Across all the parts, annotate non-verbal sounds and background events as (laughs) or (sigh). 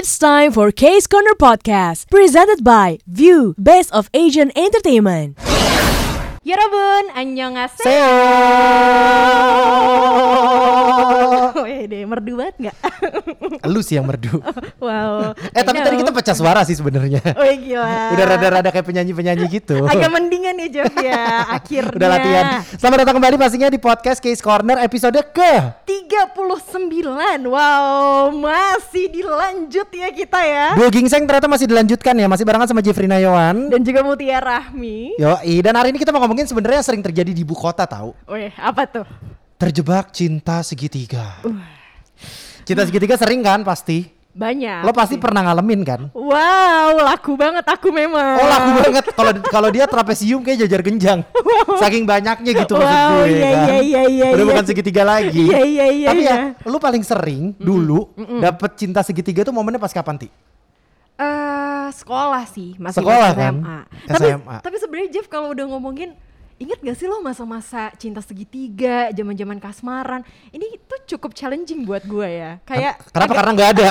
It's time for Case Corner Podcast, presented by View, Best of Asian Entertainment. 여러 deh, merdu banget nggak? (laughs) Lu sih yang merdu. wow. (laughs) Eh tapi tadi kita pecah suara sih sebenarnya. Wih (laughs) gila. Udah rada-rada kayak penyanyi-penyanyi gitu. Agak mendingan ya Jeff ya, akhirnya. Udah latihan. Selamat datang kembali pastinya di podcast Case Corner episode ke 39. Wow, masih dilanjut ya kita ya. Dua Gingseng ternyata masih dilanjutkan ya, masih barengan sama Jeffrey Nayawan. Dan juga Mutia Rahmi. Yo, dan hari ini kita mau ngomongin sebenarnya sering terjadi di ibu kota tahu. Wih, apa tuh? Terjebak cinta segitiga. Cinta segitiga sering kan pasti. Banyak. Lo pasti pernah ngalamin kan? Wow, laku banget aku memang. Oh laku banget kalau kalau dia trapesium kayak jajar genjang. Saking banyaknya gitu maksud Wow, gue. iya, kan. iya, iya, iya, Udah iya. bukan segitiga lagi. Iya, iya, iya, Tapi iya. ya, lu paling sering dulu dapet cinta segitiga tuh momennya pas kapan ti? Eh, sekolah sih, masih Sekolah pas kan? SMA. Tapi SMA. tapi sebenarnya Jeff kalau udah ngomongin Ingat gak sih lo masa-masa cinta segitiga, zaman-zaman kasmaran? Ini tuh cukup challenging buat gue ya. Kayak Kenapa? Karena nggak ada.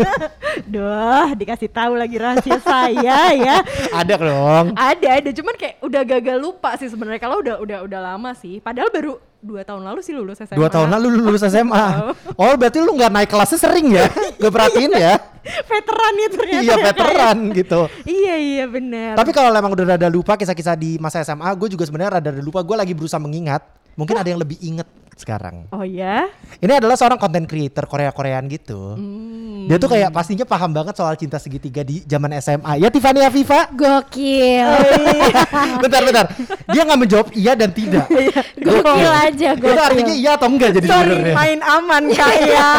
(laughs) Duh, dikasih tahu lagi rahasia saya ya. ada dong. Ada, ada. Cuman kayak udah gagal lupa sih sebenarnya. Kalau udah udah udah lama sih. Padahal baru dua tahun lalu sih lulus SMA. Dua tahun lalu lu lulus SMA. (laughs) Oh berarti lu nggak naik kelasnya sering ya? Gak perhatiin ya? (laughs) Veteran ya ternyata. iya ya, veteran gitu. kayak. Iya, iya benar. Tapi kalau emang udah rada lupa kisah-kisah di masa SMA, gue juga sebenarnya rada lupa. Gue lagi berusaha mengingat. Mungkin ada yang lebih inget sekarang. Oh ya? Ini adalah seorang content creator Korea-Koreaan gitu. Hmm. Dia tuh kayak pastinya paham banget soal cinta segitiga di zaman SMA. Ya Tiffany Afifa. Gokil. (laughs) bentar bentar. Dia nggak menjawab iya dan tidak. Gokil aja, Itu gokil. artinya iya atau enggak jadi Sorry, sebenarnya. main aman kak ya.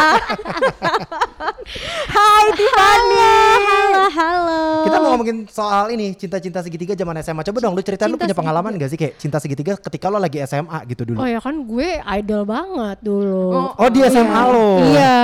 (laughs) Hai Tiffany. Halo, halo. Kita mau ngomongin soal ini cinta-cinta segitiga zaman SMA. Coba dong lu ceritain lu punya pengalaman gak sih kayak cinta segitiga ketika lo lagi SMA gitu dulu. Oh ya kan gue idol banget dulu. Oh, di SMA lo. Iya.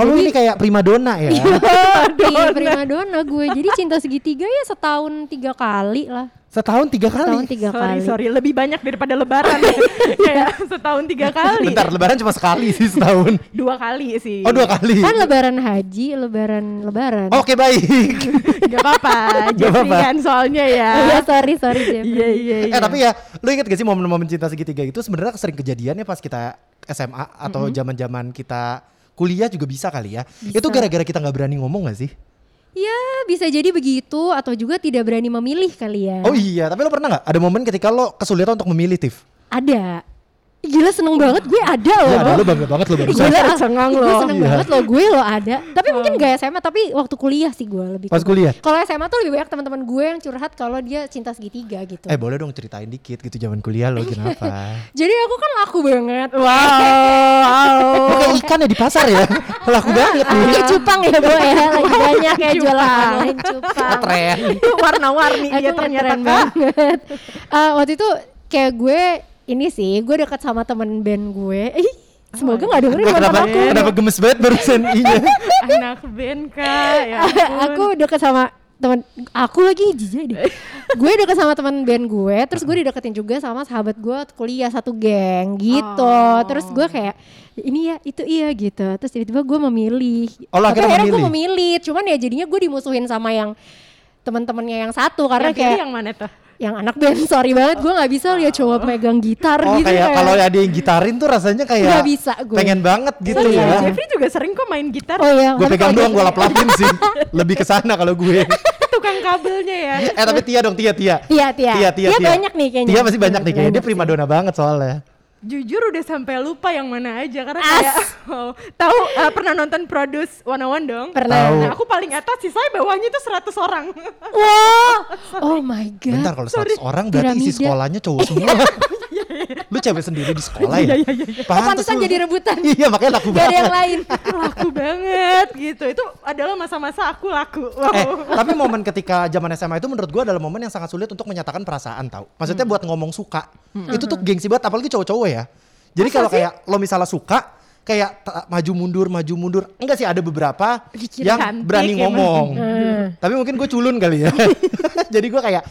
Oh lu ini kayak primadona ya. Iya, (laughs) prima dona gue. Jadi cinta segitiga ya setahun tiga kali lah. Setahun tiga kali. Setahun tiga Sorry, kali. sorry, lebih banyak daripada lebaran ya. (laughs) Kayak setahun tiga kali. Bentar, lebaran cuma sekali sih setahun. Dua kali sih. Oh dua kali. Kan lebaran haji, lebaran lebaran. Oke baik. (laughs) Gak apa-apa, Jeffrey kan soalnya ya. Oh, (laughs) Iya, sorry, sorry Jeffrey. Iya, iya, iya. Eh tapi ya, lu inget gak sih momen-momen cinta segitiga itu sebenarnya sering kejadiannya pas kita SMA atau zaman-zaman kita kuliah juga bisa kali ya. Itu gara-gara kita nggak berani ngomong gak sih? Ya, bisa jadi begitu atau juga tidak berani memilih kali ya. Oh iya, tapi lo pernah nggak ada momen ketika lo kesulitan untuk memilih Tiff? Ada. Gila seneng banget gue ada loh. Ya, ada lo bangga banget lo barusan. Gila, tercengang gue loh. seneng Iya. banget loh gue lo ada. Tapi mungkin gak SMA tapi waktu kuliah sih gue lebih. Pas kuliah? Kalau SMA tuh lebih banyak teman-teman gue yang curhat kalau dia cinta segitiga gitu. Eh boleh dong ceritain dikit gitu zaman kuliah lo kenapa? (laughs) Jadi aku kan laku banget. Wow. Lo kayak ikan ya di pasar ya? (laughs) Laku banget. Kayak cupang ya bu ya, lagi banyak kayak jualan online cupang. Tren. Warna-warni Aku dia ternyata banget. Eh, waktu itu kayak gue ini sih, gue dekat sama temen band gue. (laughs) Ih, semoga nggak dengerin Gue mantan kenapa, aku. kenapa gemes banget barusan (laughs) iya. Anak band kak. Ya (laughs) ampun. aku dekat sama teman aku lagi jijik deh. gue dekat sama teman band gue, terus gue dideketin juga sama sahabat gue kuliah satu geng gitu. Oh. Terus gue kayak ini ya, itu iya gitu. Terus tiba-tiba gue memilih. Oh, Tapi akhirnya akhirnya gue memilih? Cuman ya jadinya gue dimusuhin sama yang teman-temannya yang satu karena pilih kayak yang mana tuh? Yang anak band sorry banget gue nggak bisa lihat cowok megang gitar Oh gitu kayak kalau ada yang gitarin tuh rasanya kayak Nggak bisa gue. pengen banget gitu Sorry, ya. Jeffrey juga sering kok main gitar. oh iya Gue pegang doang, gue lap-lapin sih. Lebih ke sana kalau gue. (laughs) Tukang kabelnya ya. eh tapi Tia dong, Tia, Tia. Tia, Tia. Tia, Tia, Tia Tia. banyak nih kayaknya. Tia masih banyak nih kayaknya. Dia Banyak sih. primadona banget soalnya. Jujur udah sampai lupa yang mana aja karena As. kayak oh, tahu eh, pernah nonton Produce 101 dong? Pernah. Nah, aku paling atas sih saya bawahnya itu 100 orang. Wah, (laughs) oh my god. Bentar kalau 100 orang berarti isi Piramida. sekolahnya cowok semua. (laughs) Lu cewek sendiri di sekolah ya? Iya, iya, iya. Pantesan lu- jadi rebutan. Iya makanya laku Gak ada yang banget. lain. laku banget gitu. Itu adalah masa-masa aku laku. Wow. Eh, tapi momen ketika zaman SMA itu menurut gua adalah momen yang sangat sulit untuk menyatakan perasaan tau. Maksudnya Hmm. buat ngomong suka. Itu tuh gengsi banget apalagi cowok-cowok ya. Jadi kalau kayak lo misalnya suka kayak maju mundur maju mundur. Enggak sih ada beberapa Dikira yang berani ngomong. Hmm. Tapi mungkin gue culun kali ya. (laughs) jadi gua kayak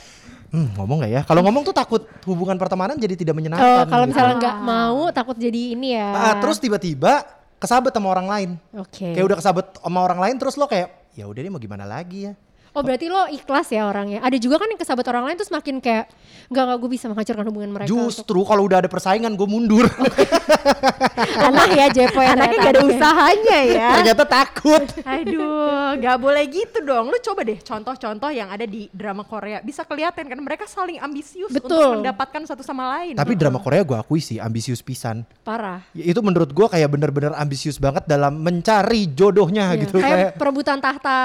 hmm, ngomong gak ya? Kalau ngomong tuh takut hubungan pertemanan jadi tidak Oh, menyenangkan. kalau gitu. misalnya nggak mau takut jadi ini ya. Ah, terus tiba-tiba kesabet sama orang lain. Oke. Kayak udah kesabet sama orang lain terus lo kayak ya udah deh mau gimana lagi ya. Oh berarti lo ikhlas ya orangnya. Ada juga kan yang kesahabat orang lain terus makin kayak nggak nggak gue bisa menghancurkan hubungan mereka. untuk- Justru kalau udah ada persaingan gue mundur. (laughs) Anak ya Jepo ya Anaknya gak ada usahanya ya. Ternyata takut. Aduh, gak boleh gitu dong. Lu coba deh contoh-contoh yang ada di drama Korea. Bisa kelihatan kan mereka saling ambisius Betul. untuk mendapatkan satu sama lain. Tapi drama Korea gue akui sih ambisius pisan. Parah. Ya, Itu menurut gue kayak bener-bener ambisius banget dalam mencari jodohnya Iya, gitu. Kayak Kayak, perebutan tahta.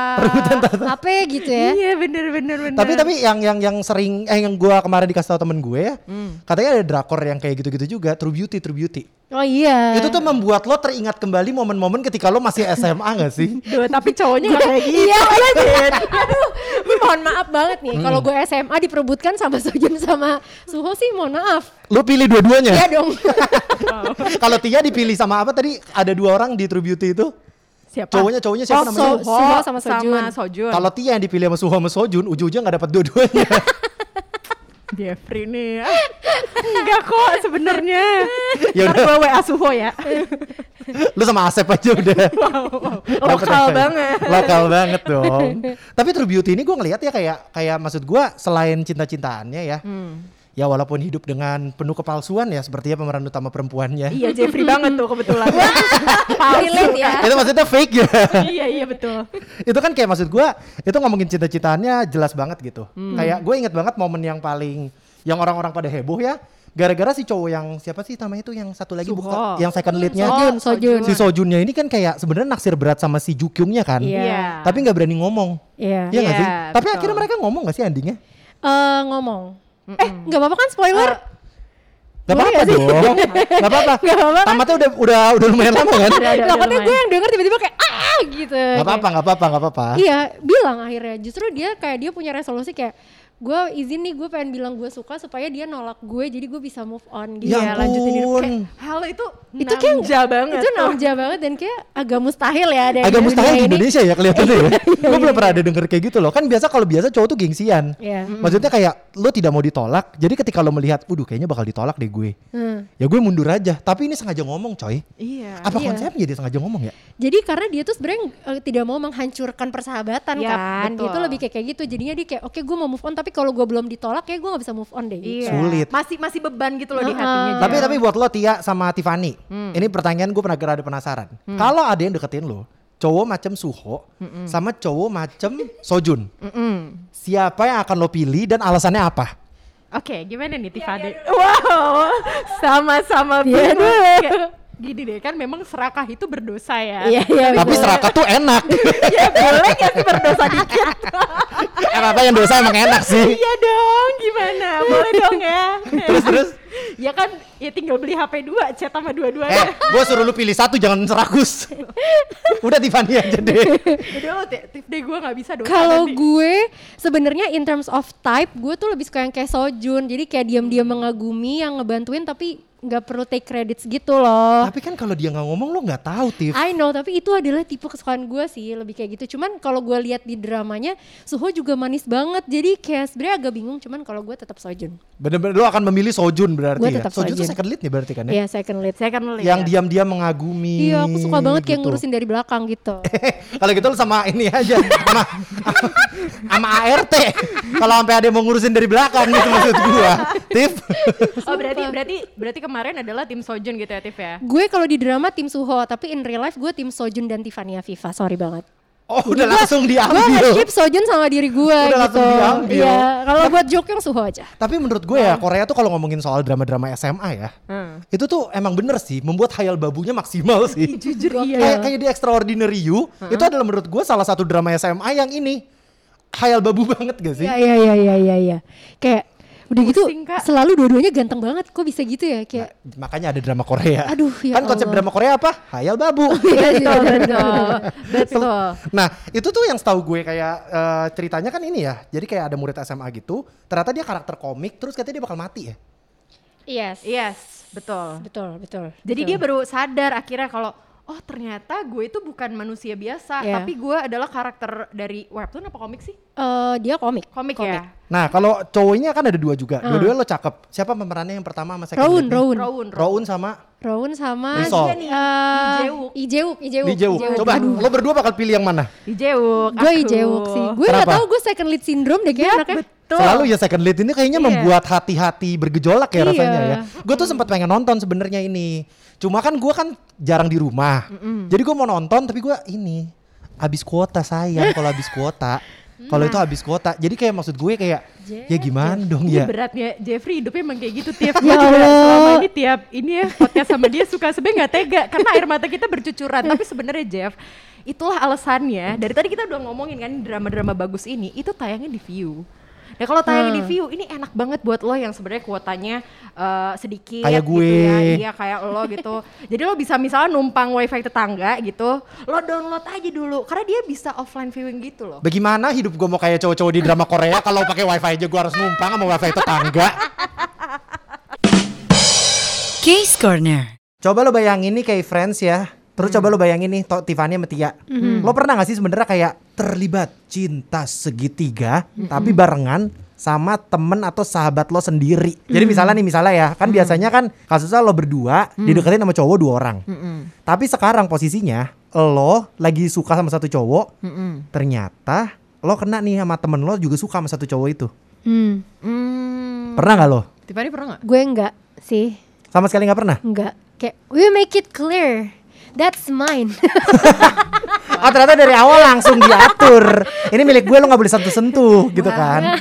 Apa gitu ya. Iya bener bener bener. tapi tapi yang yang yang sering eh yang gue kemarin dikasih tau temen gue ya, Hmm. katanya ada drakor yang kayak gitu-gitu juga, True Beauty, True Beauty. Oh iya. Itu tuh membuat lo teringat kembali momen-momen ketika lo masih SMA gak sih? (laughs) Duh, tapi cowoknya gak kayak gitu. Iya, iya, iya. Aduh, mohon maaf banget nih. Kalau gue SMA diperebutkan sama Sojun sama Suho sih, mohon maaf. Lo pilih dua-duanya. Iya dong. (laughs) Kalau Tia dipilih sama apa tadi? Ada dua orang di True Beauty itu. Siapa? Cowoknya cowoknya siapa Oh, namanya? So- Suho sama Sojun. Sama Sojun. Kalau Tia yang dipilih sama Suho sama Sojun, ujung-ujungnya gak dapat dua-duanya. (laughs) Jeffrey nih. (laughs) Enggak kok sebenarnya. (laughs) Ya udah. gue WA Suho ya. Lu sama Asep aja udah. Dapet Lokal apa? banget. Lokal banget dong. Tapi True Beauty ini gue ngelihat ya kayak kayak maksud gue selain cinta-cintaannya ya. Hmm. Ya walaupun hidup dengan penuh kepalsuan ya sepertinya pemeran utama perempuannya. Iya Jeffrey banget tuh kebetulan. Relate ya. Itu maksudnya fake ya. iya iya betul. itu kan kayak maksud gue itu ngomongin cinta-cintaannya jelas banget gitu. Hmm. Kayak gue inget banget momen yang paling yang orang-orang pada heboh ya. Gara-gara si cowok yang siapa sih namanya itu yang satu lagi Suho. bukan yang second leadnya. Sojun, Sojun. Si Sojunnya ini kan kayak sebenarnya naksir berat sama si Jukyungnya kan. Iya. Tapi nggak berani ngomong. Iya. Iya nggak Iya, sih? Tapi betul. akhirnya mereka ngomong gak sih endingnya? Eh, ngomong. Eh, nggak apa-apa kan spoiler? Gak Boleh apa-apa nggak sih? dong. (laughs) Gak apa-apa. Nggak apa-apa kan? Tamatnya udah udah udah lumayan lama kan? Takutnya lumayan. gue yang denger tiba-tiba kayak ah gitu. Gak apa-apa, gak apa-apa, gak apa-apa. Iya, bilang akhirnya. Justru dia kayak dia punya resolusi kayak gue izin nih gue pengen bilang gue suka supaya dia nolak gue jadi gue bisa move on gitu. Ya Iya, lanjutin hidup. Kayak, hal itu Itu kayak nanja banget. Itu namja banget dan kayak agak mustahil ya ada yang Agak di mustahil di ini. Indonesia ya kelihatannya ya. (laughs) Iya, Gue belum iya, pernah ada denger kayak gitu loh. Kan biasa kalau biasa cowok tuh gengsian. Iya. Maksudnya kayak lo tidak mau ditolak. Jadi ketika lo melihat, waduh kayaknya bakal ditolak deh gue. Hmm. Ya gue mundur aja. Tapi ini sengaja ngomong coy. Iya. Apa Iya. konsepnya dia sengaja ngomong ya? Jadi karena dia tuh sebenarnya eh, tidak mau menghancurkan persahabatan Yap, kan. betul. Itu lebih kayak kayak gitu. Jadinya dia kayak oke gue mau move on tapi kalau gue belum ditolak kayak gue gak bisa move on deh. Iya. Sulit. Masih masih beban gitu loh di Uh-uh. hatinya. Tapi Jel. tapi buat lo Tia sama Tiffany, Hmm. ini pertanyaan gue pernah ada penasaran. Kalau ada yang deketin lo, cowok macam Suho sama cowok macam Sojun, Mm-mm. siapa yang akan lo pilih dan alasannya apa? Oke, gimana nih Tiffany? Wow, sama-sama bingung. Gini deh, kan memang serakah itu berdosa ya. Iya iya. Tapi serakah tuh enak. (laughs) ya boleh gak sih berdosa dikit? (laughs) Apa yang dosa emang enak sih. iya dong, gimana? Boleh dong ya. Terus terus. (laughs) ya kan, ya tinggal beli HP 2, chat sama Eh, dua-duanya. gue suruh lu pilih satu jangan seragus. Udah Tiffany aja deh. Udah lo, tip deh gue gak bisa dosa Kalau gue sebenarnya in terms of type gue tuh lebih suka yang kayak Sojun. Jadi kayak diam-diam mengagumi yang ngebantuin tapi nggak perlu take credits gitu loh. Tapi kan kalau dia nggak ngomong lo nggak tahu Tiff. I know, tapi itu adalah tipe kesukaan gue sih, lebih kayak gitu. Cuman kalau gue lihat di dramanya, Suho juga manis banget. Jadi kayak sebenarnya agak bingung. Cuman kalau gue tetap Sojun. Bener-bener lo akan memilih Sojun berarti Gua ya. tetap Sojun tuh Sojun. second lead nih berarti kan ya. Iya, second lead. Saya kan lihat. Yang diam-diam mengagumi. Iya, aku suka banget kayak gitu. ngurusin dari belakang gitu. (laughs) Kalau gitu lu sama ini aja sama (laughs) sama ART. Kalau sampai ada yang mau ngurusin dari belakang gitu maksud gua. (laughs) Tiff. Oh berarti berarti berarti kemarin adalah tim Sojun gitu ya Tiff ya? gue kalau di drama tim Suho, tapi in real life gue tim Sojun dan Tiffany Afifa. Sorry banget. Oh, udah Gua- langsung Gue diambil. nge-ship Sojun sama diri gue Udah gitu. langsung diambil. Iya, kalau buat joke yang Suho aja. Tapi menurut gue ya Korea tuh kalau ngomongin soal drama-drama SMA ya, Hmm. itu tuh emang bener sih membuat hayal babunya maksimal sih. (laughs) Jujur iya. Kayak kayak di Extraordinary You, itu adalah menurut gue salah satu drama SMA yang ini hayal babu (laughs) banget gak sih? Iya, iya, iya, iya, iya, iya. Kayak udah gitu Pusing, Kak. selalu dua-duanya ganteng banget. Kok bisa gitu ya? Kayak Makanya ada drama Korea. Aduh, ya kan konsep Allah. drama Korea apa? Hayal babu. Iya, Betul betul betul. Nah itu tuh yang setahu gue kayak eh, ceritanya kan ini ya. Jadi kayak ada murid SMA gitu. Ternyata dia karakter komik. Terus katanya dia bakal mati ya. Yes. Yes betul. Betul, betul. Jadi betul. dia baru sadar akhirnya kalau oh ternyata gue itu bukan manusia biasa Iya. tapi gue adalah karakter dari webtoon apa komik sih? Eh, dia komik. Komik, ya. Nah, kalau cowoknya kan ada dua juga. Dua-duanya lo cakep. Siapa pemerannya yang pertama sama second Rowan? Rowan. Rowan. Rowan sama Rowan sama nih, eh, Jae-wook. Lee Jae-wook. Coba, lo berdua bakal pilih yang mana? Jae-wook. Gue. Jae-wook sih. Gue nggak Kenapa? tahu gue second lead syndrome deh kayaknya anaknya. Betul. Selalu ya second lead ini kayaknya Iya. membuat hati-hati bergejolak ya Iya. rasanya ya. Gue tuh sempat pengen nonton sebenarnya ini. Cuma kan gue kan jarang di rumah. Jadi gue mau nonton tapi gue ini habis kuota sayang kalau habis kuota. (laughs) Kalau itu habis kuota. Jadi kayak maksud gue kayak ya gimana dong Ini ya. beratnya. Jeffrey hidupnya emang kayak gitu tiap (laughs) Ya selama ini tiap ini ya podcast sama dia suka sebenarnya nggak tega. Karena air mata kita bercucuran. Tapi sebenarnya Jeff itulah alasannya. Dari tadi kita udah ngomongin kan drama-drama bagus ini itu tayangnya di view Nah kalau tayangnya Hmm. di view ini enak banget buat lo yang sebenarnya kuotanya eh, sedikit Kayak gitu gue. ya, iya kayak lo gitu. (laughs) Jadi lo bisa misalnya numpang wifi tetangga gitu, lo download aja dulu karena dia bisa offline viewing gitu loh. Bagaimana hidup gue mau kayak cowok-cowok di drama Korea kalau pakai wifi aja gue harus numpang sama wifi tetangga. Case Corner. Coba lo bayangin nih kayak friends ya. Terus coba lo bayangin nih to, Tiffany sama Tia. Lo pernah gak sih sebenarnya kayak terlibat cinta segitiga tapi barengan sama temen atau sahabat lo sendiri. Jadi misalnya nih misalnya ya, kan biasanya kan kasusnya lo berdua dideketin sama cowok dua orang. Tapi sekarang posisinya lo lagi suka sama satu cowok, ternyata lo kena nih sama temen lo juga suka sama satu cowok itu. Hmm. Hmm, Pernah gak lo? Tiffany pernah nggak? Gue enggak sih, Sama sekali gak pernah? enggak. Kayak we make it clear. That's mine. (laughs) Oh ternyata dari awal langsung diatur. Ini milik gue lo nggak boleh sentuh-sentuh gitu kan.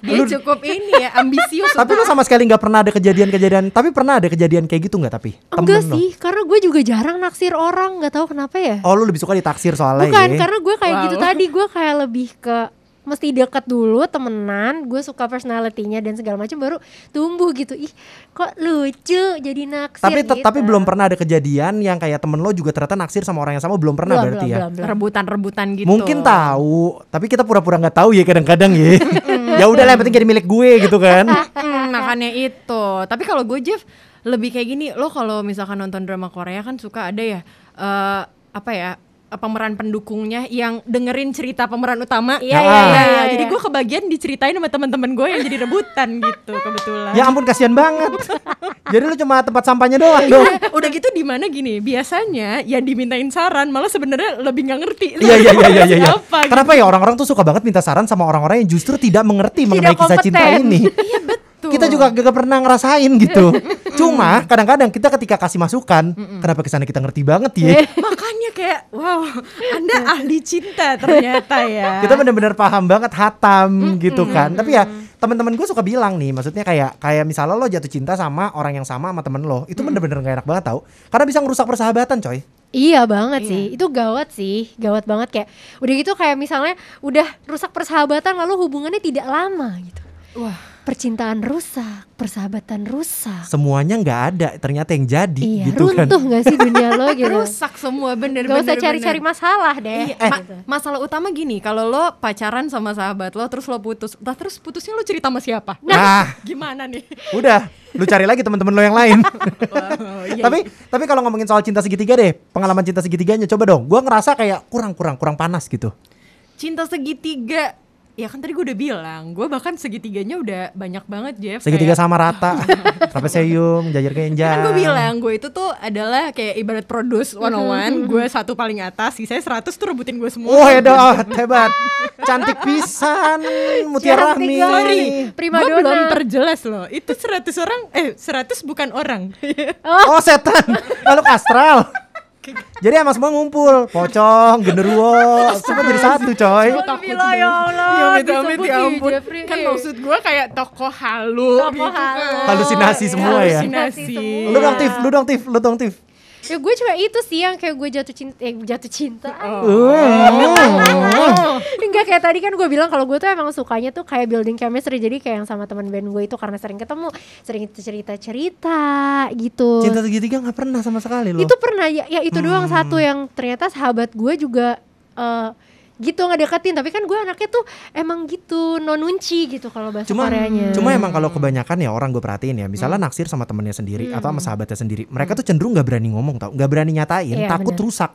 Dia cukup ini ya ambisius. Tapi lo sama sekali nggak pernah ada kejadian-kejadian. Tapi pernah ada kejadian kayak gitu nggak tapi? enggak Temen lo? sih, karena gue juga jarang naksir orang, nggak tahu kenapa ya. Oh lo lebih suka ditaksir soalnya Bukan, ya? karena gue kayak Wow. gitu tadi, gue kayak lebih ke mesti deket dulu temenan, gue suka personalitinya dan segala macam baru tumbuh gitu. Ih, kok lucu jadi naksir Tapi gitu. tapi belum pernah ada kejadian yang kayak temen lo juga ternyata naksir sama orang yang sama belum pernah Belum, berarti belum, ya. belum, belum. rebutan-rebutan gitu. Mungkin tahu, tapi kita pura-pura nggak tahu ya kadang-kadang ya. (laughs) (laughs) ya udah lah, yang penting jadi milik gue gitu kan. (laughs) Hmm, makanya itu. Tapi kalau gue Jeff lebih kayak gini, lo kalau misalkan nonton drama Korea kan suka ada ya eh, apa ya pemeran pendukungnya yang dengerin cerita pemeran utama. Iya, iya, Nah, iya, iya, Jadi iya. gue kebagian diceritain sama teman-teman gue yang jadi rebutan (laughs) gitu kebetulan. ya ampun kasihan banget. (laughs) jadi lo cuma tempat sampahnya doang dong. Udah gitu di mana gini, biasanya yang dimintain saran malah sebenarnya lebih nggak ngerti. Iya iya iya iya iya. Gitu. Kenapa ya orang-orang tuh suka banget minta saran sama orang-orang yang justru tidak mengerti mengenai kisah cinta ini. Iya betul. Kita juga gak pernah ngerasain gitu. (laughs) Cuma kadang-kadang kita ketika kasih masukan, kenapa ke sana kita ngerti banget ya? (laughs) Makanya kayak wow, Anda ahli cinta ternyata ya. Kita benar-benar paham banget hatam gitu kan. Tapi ya teman-teman gue suka bilang nih, maksudnya kayak kayak misalnya lo jatuh cinta sama orang yang sama sama temen lo, itu bener-bener gak enak banget tau. Karena bisa ngerusak persahabatan coy. Iya banget sih, itu gawat sih, gawat banget kayak udah gitu kayak misalnya udah rusak persahabatan lalu hubungannya tidak lama gitu. Wah. Percintaan rusak, persahabatan rusak. Semuanya nggak ada, ternyata yang jadi Iya, gitu kan. runtuh gak sih dunia lo (laughs) gitu? rusak semua bener Gak usah bener, cari-cari bener. masalah deh. Iya, ma- masalah utama gini, kalau lo pacaran sama sahabat lo terus lo putus, lah terus putusnya lo cerita sama siapa? Nah, Gimana nih? udah, lu cari lagi teman-teman lo yang lain. (laughs) Wow, iya, tapi tapi kalau ngomongin soal cinta segitiga deh, pengalaman cinta segitiganya coba dong. Gua ngerasa kayak kurang kurang kurang panas gitu. cinta segitiga ya kan tadi gue udah bilang gue bahkan segitiganya udah banyak banget Jeff Segitiga Kayak- sama rata. (laughs) Trapezium, jajar kenjang. kan gue bilang gue itu tuh adalah kayak ibarat produce 101 gue satu paling atas sisanya 100 tuh rebutin gue semua Oh hebat, hebat. Cantik pisan, (laughs) Mutiara Cantik Rahmi. sorry. Prima gue belum donna. perjelas loh itu 100 orang eh 100 bukan orang Oh setan, (laughs) lalu astral. Jadi emang semua ngumpul, pocong, genderuwo, semua jadi satu coy. Alhamdulillah ya Allah. Iya, amit-amit, disebut ya ampun. Jeffrey. Kan maksud gue kayak toko halu Tokoh gitu kan. halu. Halusinasi semua ya. Halusinasi. Lu dong Tif, lu dong Tif, lu dong Tif. Ya gue cuma itu sih yang kayak gue jatuh cinta, eh, jatuh cinta. Uh. (laughs) Enggak kayak tadi kan gue bilang kalau gue tuh emang sukanya tuh kayak building chemistry jadi kayak yang sama teman band gue itu karena sering ketemu, sering cerita-cerita gitu. Cinta segitiga nggak pernah sama sekali loh. Itu pernah ya, ya itu doang Hmm. satu yang ternyata sahabat gue juga eh, gitu ngedeketin tapi kan gue anaknya tuh emang gitu nonunci gitu kalau bahasa cuma Koreanya. cuma emang kalau kebanyakan ya orang gue perhatiin ya misalnya naksir sama temennya sendiri atau sama sahabatnya sendiri mereka tuh cenderung nggak berani ngomong tau nggak berani nyatain Iya, takut bener. rusak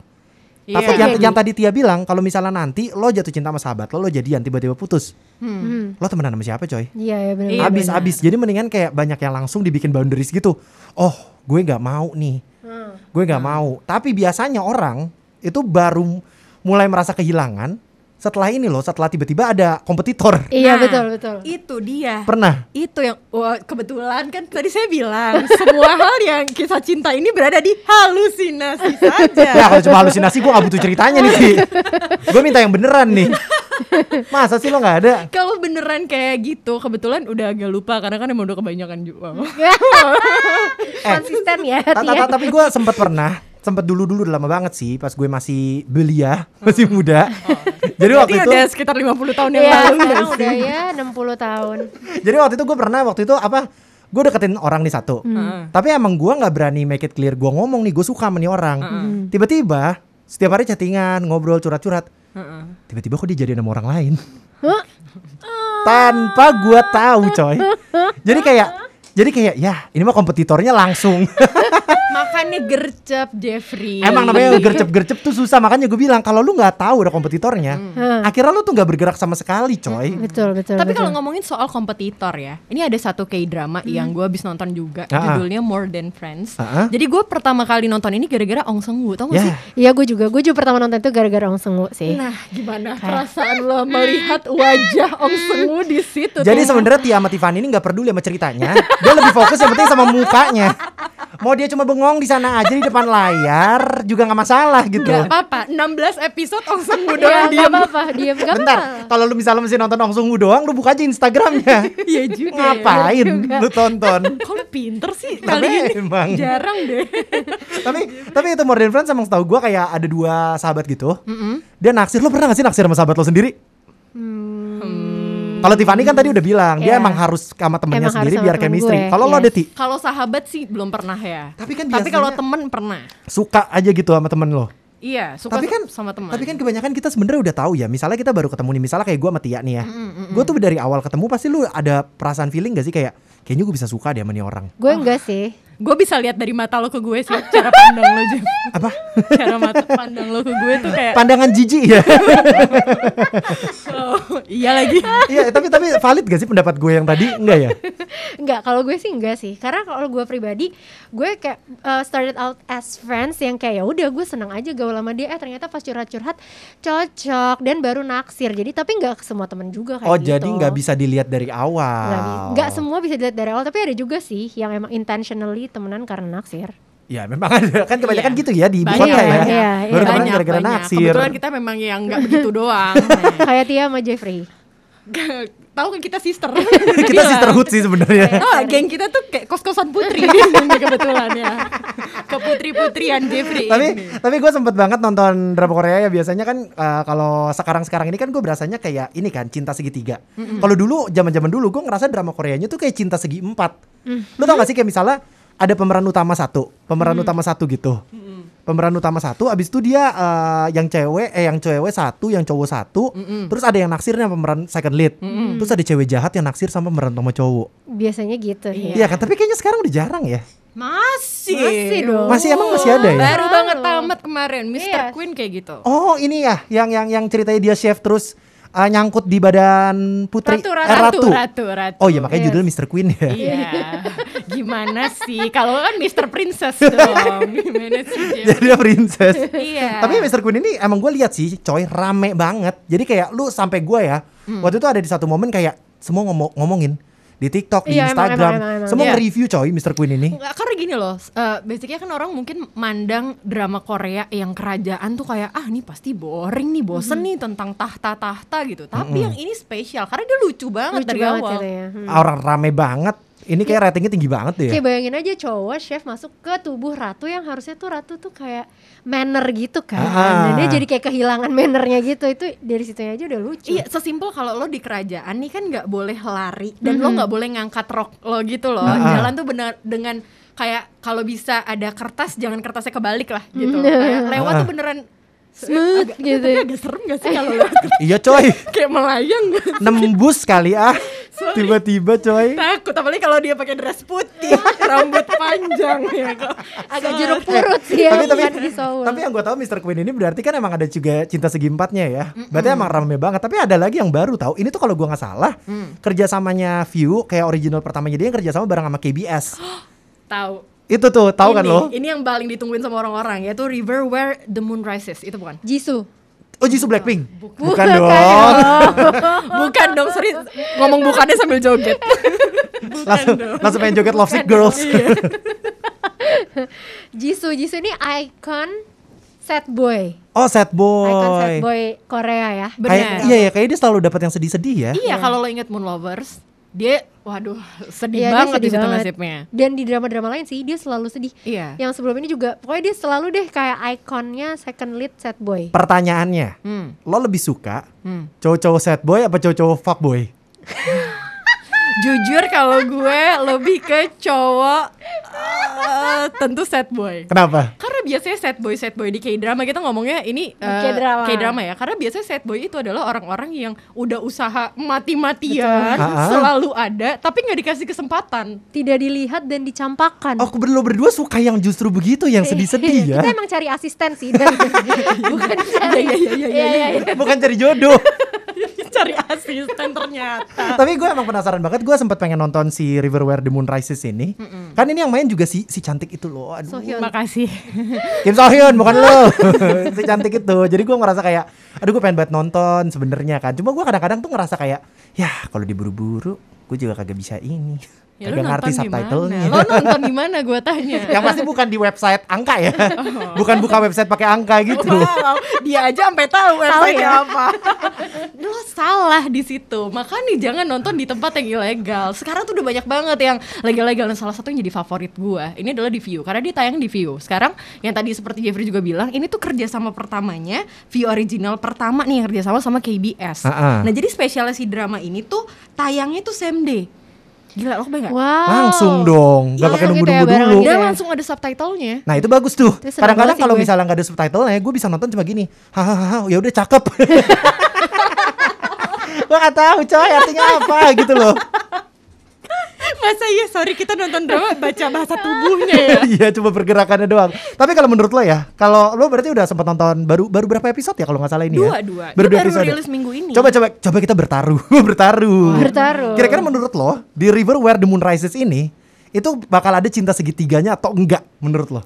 Iya. Takut yang, Jadi. yang tadi Tia bilang kalau misalnya nanti lo jatuh cinta sama sahabat lo, lo jadian tiba-tiba putus. Hmm. Lo temenan sama siapa coy? Iya ya benar. Iya, abis benar. abis jadi mendingan kayak banyak yang langsung dibikin boundaries gitu oh gue nggak mau nih Hmm. gue nggak mau tapi biasanya orang itu baru mulai merasa kehilangan setelah ini loh setelah tiba-tiba ada kompetitor Iya Nah, betul betul. Itu dia. pernah itu yang wah, kebetulan kan tadi saya bilang semua (laughs) hal yang kisah cinta ini berada di halusinasi (laughs) saja. ya kalau cuma halusinasi gue nggak butuh ceritanya nih sih gue minta yang beneran nih masa sih lo nggak ada Kalau beneran kayak gitu, kebetulan udah agak lupa karena kan emang udah kebanyakan juga. (laughs) Konsisten ya. Tia. ta- tapi gue sempat pernah sempat dulu dulu lama banget sih pas gue masih belia (laughs) masih muda (laughs) jadi waktu itu udah sekitar 50 tahun yang Iya lalu. sekarang (laughs) udah ya 60 tahun. Jadi waktu itu gue pernah waktu itu apa? Gue deketin orang nih satu. Tapi emang gue nggak berani make it clear. Gue ngomong nih gue suka sama nih orang. Tiba-tiba setiap hari chattingan, ngobrol, curhat-curhat. Heeh. Tiba-tiba kok dia jadi sama orang lain. Hah? Tanpa gue tahu coy. Jadi kayak jadi kayak ya ini mah kompetitornya langsung. (laughs) Makanya gercep Jeffrey. Emang namanya (laughs) gercep-gercep tuh susah makanya gue bilang kalau lu nggak tahu ada kompetitornya, Hmm. akhirnya lu tuh nggak bergerak sama sekali coy. Betul betul. Tapi kalau ngomongin soal kompetitor ya, ini ada satu K-drama yang gue habis nonton juga, Ah. judulnya More Than Friends. Ah. Jadi gue pertama kali nonton ini gara-gara Ong Seung Woo, tau gak Ya, sih? Iya gue juga, gue juga pertama nonton itu gara-gara Ong Seung Woo sih. Nah, gimana perasaan lo melihat wajah Ong Seung Woo di situ? Jadi sebenarnya Tia sama Tiffany ini nggak peduli sama ceritanya. (laughs) Dia lebih fokus yang penting sama mukanya. Mau dia cuma bengong di sana aja di depan layar juga nggak masalah gitu. Gak apa-apa, 16 episode Ong Seung Woo Iya doang gak diem. apa-apa, diam gak Bentar, kalau lu misalnya masih nonton Ong Sung Woo doang, lu buka aja Instagramnya. Iya juga ya. Ngapain lu tonton? Kok lu pinter sih Tapi kali ini? emang. Jarang deh. tapi tapi itu More Than Friends emang setahu gua kayak ada dua sahabat gitu. Dia naksir, lu pernah gak sih naksir sama sahabat lo sendiri? Kalau Tiffany kan tadi udah bilang dia Iya. emang harus sama temennya Emang sendiri sama biar temen chemistry. Kalau lo yes. ada Ti, Kalau sahabat sih belum pernah ya. Tapi kan Tapi kalau temen pernah. suka aja gitu sama temen lo. Iya, suka tapi kan sama teman. Tapi kan kebanyakan kita sebenarnya udah tahu ya. Misalnya kita baru ketemu nih, misalnya kayak gue sama Tia nih ya. Gue tuh dari awal ketemu pasti lu ada perasaan feeling gak sih kayak kayaknya gue bisa suka deh sama nih orang. Gue enggak sih. gue bisa lihat dari mata lo ke gue sih cara pandang lo Jim. (laughs) Apa? cara mata pandang lo ke gue tuh kayak Pandangan jijik ya. (laughs) oh, iya lagi Iya, tapi tapi valid gak sih pendapat gue yang tadi? Enggak ya? Enggak, kalau gue sih enggak sih. Karena kalau gue pribadi, gue kayak uh, started out as friends yang kayak ya udah gue seneng aja gaul sama dia. Eh ternyata pas curhat-curhat cocok dan baru naksir. Jadi tapi nggak ke semua temen juga kayak Oh, gitu. jadi nggak bisa dilihat dari awal. nggak semua bisa dilihat dari awal, tapi ada juga sih yang emang intentionally temenan karena naksir. Ya memang ada kan kebanyakan Iya. gitu ya di ibu Banyak, kota ya. Iya, Baru iya. temenan banyak gara-gara naksir. kebetulan kita memang yang nggak begitu doang (laughs) kayak Tia sama Jeffrey. (laughs) tahu kan kita sister (laughs) kita sisterhood sih sebenarnya. (laughs) Oh, geng kita tuh kayak kos-kosan putri kebetulan ya. Ke putri-putrian Jeffrey. tapi ini. tapi gue sempet banget nonton drama Korea ya biasanya kan eh, kalau sekarang sekarang ini kan gue berasanya kayak ini kan cinta segitiga. Kalau dulu zaman zaman dulu gue ngerasa drama Koreanya tuh kayak cinta segi empat. Lo tau gak sih kayak misalnya ada pemeran utama satu, pemeran utama satu gitu. Pemeran utama satu, abis itu dia eh, yang cewek, eh yang cewek satu, yang cowok satu, terus ada yang naksirnya pemeran second lead, terus ada cewek jahat yang naksir sama pemeran utama cowok. Biasanya gitu. Iya. Iya kan, tapi kayaknya sekarang udah jarang ya. Masih. Masih dong. Masih emang masih ada ya? Baru banget tamat kemarin Mr. Iya. Queen kayak gitu. Oh ini ya, yang yang yang ceritanya dia chef terus uh, nyangkut di badan putri Ratu, eh, ratu, ratu. ratu, ratu. Oh iya makanya Yes. judulnya Mr. Queen ya. Iya. (laughs) Gimana sih? Kalau kan Mr. Princess (laughs) dong. Gimana sih? Jadi dia princess. Iya. Tapi Mr. Queen ini emang gue lihat sih, coy rame banget. Jadi kayak lu sampai gue ya, Hmm. waktu itu ada di satu momen kayak semua ngomong ngomongin di TikTok, di Iya, Instagram, emang, emang, emang. semua Iya. nge-review coy Mr. Queen ini. Nggak, karena gini loh, uh, basicnya kan orang mungkin mandang drama Korea yang kerajaan tuh kayak ah ini pasti boring nih, bosen nih tentang tahta-tahta gitu. Tapi yang ini spesial karena dia lucu banget Lucu dari banget awal. ya. Hmm. Orang rame banget. Ini kayak ratingnya tinggi banget deh. Kayak bayangin aja cowok chef masuk ke tubuh ratu yang harusnya tuh ratu tuh kayak manner gitu kan. Ah. Dan dia jadi kayak kehilangan mannernya gitu. Itu dari situ aja udah lucu. Iya, sesimpel kalau lo di kerajaan nih kan nggak boleh lari dan lo nggak boleh ngangkat rok lo gitu loh. Ah. Jalan tuh benar dengan kayak kalau bisa ada kertas jangan kertasnya kebalik lah gitu. Kayak lewat tuh beneran Smooth agak, gitu. Tapi agak serem gak sih kalau? (laughs) Iya coy, kayak melayang nembus kali ah. Tiba-tiba coy. Takut apalagi kalau dia pakai dress putih, (laughs) rambut panjang ya kok. Agak jeruk purut sih ya tapi tapi tapi yang gue tahu Mr. Queen ini berarti kan emang ada juga cinta segi empatnya ya. Berarti emang rame banget. Tapi ada lagi yang baru tahu. Ini tuh kalau gua nggak salah kerjasamanya View kayak original pertamanya dia yang kerjasama bareng sama KBS. (gasps) Tahu. Itu tuh tahu kan Ini- lo? Ini yang paling ditungguin sama orang-orang yaitu River Where the Moon Rises. Itu bukan? Jisoo. Oh Jisoo Blackpink. Bukan, Bukan. dong. (laughs) bukan dong, sorry. Ngomong bukannya sambil joget. (laughs) langsung langsung pengen joget Love Sick Girls. (laughs) Jisoo, Jisoo ini icon sad boy. oh Sad Icon sad Boy. boy Korea ya. Kayak Benar. iya ya kayak dia selalu dapat yang sedih-sedih ya. Iya, kalau lo inget Moon Lovers, dia waduh sedih dia banget sedih di situ banget. nasibnya. Dan di drama-drama lain sih dia selalu sedih. Iya. Yang sebelum ini juga pokoknya dia selalu deh kayak ikonnya second lead sad boy. Pertanyaannya, Hmm. lo lebih suka Hmm. cowok-cowok sad boy apa cowok-cowok fuckboy? (laughs) Jujur kalau gue lebih ke cowok eh, tentu sad boy. Kenapa? Karena biasanya sad boy sad boy di K-drama kita ngomongnya ini eh, K-drama. K-drama ya. Karena biasanya sad boy itu adalah orang-orang yang udah usaha mati-matian, Betul. selalu ada tapi nggak dikasih kesempatan. Tidak dilihat dan dicampakkan. Oh, aku lo berdua suka yang justru begitu, yang sedih-sedih ya. Kita emang cari asisten sih dan (laughs) bukan cari. Iya, iya, iya, iya, Iya, iya. Bukan cari jodoh. Cari asisten ternyata. Tapi gue emang penasaran banget. Gue sempat pengen nonton si River Where the Moon Rises ini. Kan ini yang main juga si si cantik itu loh. Aduh. Sohyun. Makasih. Kim So Hyun bukan (laughs) lo. (laughs) si cantik itu. Jadi gue ngerasa kayak, aduh gue pengen banget nonton sebenarnya kan. Cuma gue kadang-kadang tuh ngerasa kayak, ya kalau diburu-buru, gue juga kagak bisa ini. (laughs) Ya kagak ngerti subtitlenya. Lo nonton di mana gue tanya. (laughs) yang pasti bukan di website angka ya. Bukan buka website pakai angka gitu. Wow, dia aja sampai tahu website ya? apa. (laughs) Lo salah di situ. Makanya jangan nonton di tempat yang ilegal. Sekarang tuh udah banyak banget yang legal-legal dan salah satu yang jadi favorit gua. Ini adalah di View karena dia tayang di View. Sekarang yang tadi seperti Jeffrey juga bilang, ini tuh kerjasama pertamanya View original pertama nih yang kerjasama sama KBS. Ah-ah. Nah jadi spesialis si drama ini tuh tayangnya tuh same day. Gila lo kebayang? Wow. Langsung dong, nggak Iya, pakai gitu nunggu-nunggu ya, bareng dulu. gitu Dan ya. langsung ada subtitlenya. Nah itu bagus tuh. Kadang-kadang kalau misalnya nggak ada subtitlenya, gue bisa nonton cuma gini. Hahaha, ya udah cakep. (laughs) gue nggak tahu coy artinya apa gitu loh. Masa iya sorry kita nonton drama (laughs) baca bahasa tubuhnya ya. (laughs) Iya cuma pergerakannya doang. Tapi kalau menurut lo ya, kalau lo berarti udah sempat nonton baru baru berapa episode ya kalau nggak salah ini Dua, ya? dua. Baru Dia dua baru episode. rilis minggu ini. Coba coba coba kita bertaruh, (laughs) bertaruh. Bertaruh. Kira-kira menurut lo di River Where the Moon Rises ini itu bakal ada cinta segitiganya atau enggak menurut lo?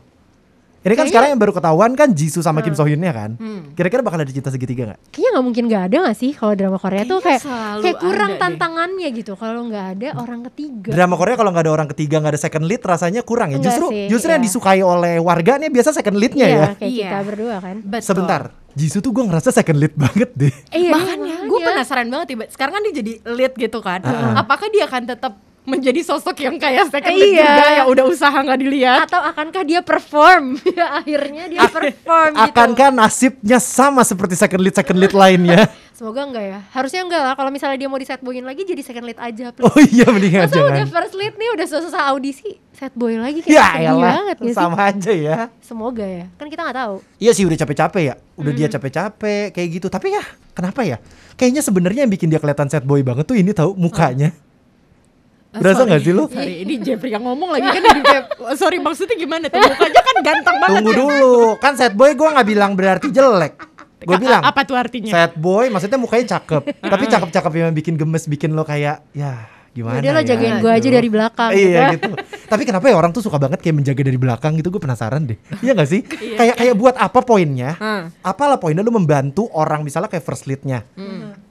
Ini kan Kayaknya- sekarang yang baru ketahuan kan Jisoo sama Kim So Hyunnya kan. Hmm. Kira-kira bakal ada cinta segitiga nggak? Kayaknya nggak mungkin nggak ada nggak sih kalau drama Korea tuh Kayaknya kayak selalu kayak kurang ada deh. tantangannya gitu. Kalau nggak ada orang ketiga. Drama Korea kalau nggak ada orang ketiga nggak ada second lead rasanya kurang ya. Enggak Justru sih, justru yang iya. disukai oleh warga nih biasa second leadnya Iya, ya. kayak Iya. kita berdua kan. Betul. Sebentar, Jisoo tuh gue ngerasa second lead banget deh. Iya, Makanya gue penasaran banget tiba sekarang kan dia jadi lead gitu kan. Ah. Apakah dia akan tetap menjadi sosok yang kayak second lead Iya. juga yang udah usaha nggak dilihat? Atau akankah dia perform? (laughs) Ya, akhirnya dia perform gitu. Akankah nasibnya sama seperti second lead second lead lainnya? (laughs) Semoga enggak ya. Harusnya enggak lah. Kalau misalnya dia mau di set boyin lagi jadi second lead aja. please. Oh iya mendingan Masa udah jangan. first lead nih udah susah audisi set boy lagi kayak Ya sedih elah, banget sih? sama aja ya. Semoga ya. Kan kita nggak tahu. Iya sih udah capek-capek ya. Udah dia Hmm. capek-capek kayak gitu. Tapi ya kenapa ya? Kayaknya sebenarnya yang bikin dia kelihatan sad boy banget tuh ini tahu mukanya. Berasa nggak sih lo? Sorry, ini Jeffrey yang ngomong lagi kan kayak (laughs) sorry maksudnya gimana tuh (laughs) mukanya kan ganteng banget. Tunggu ya. dulu. Kan sad boy gue nggak bilang berarti jelek. Gue bilang apa tuh artinya? sad boy maksudnya mukanya cakep. (laughs) Tapi cakep-cakep yang bikin gemes bikin lo kayak ya gimana Udah lo ya, jagain gue aja gitu. dari belakang. Iya gitu. gitu. Tapi kenapa ya orang tuh suka banget kayak menjaga dari belakang gitu? Gue penasaran deh. Iya gak sih? kayak kayak buat apa poinnya? Hmm. Apalah poinnya lu membantu orang misalnya kayak first leadnya.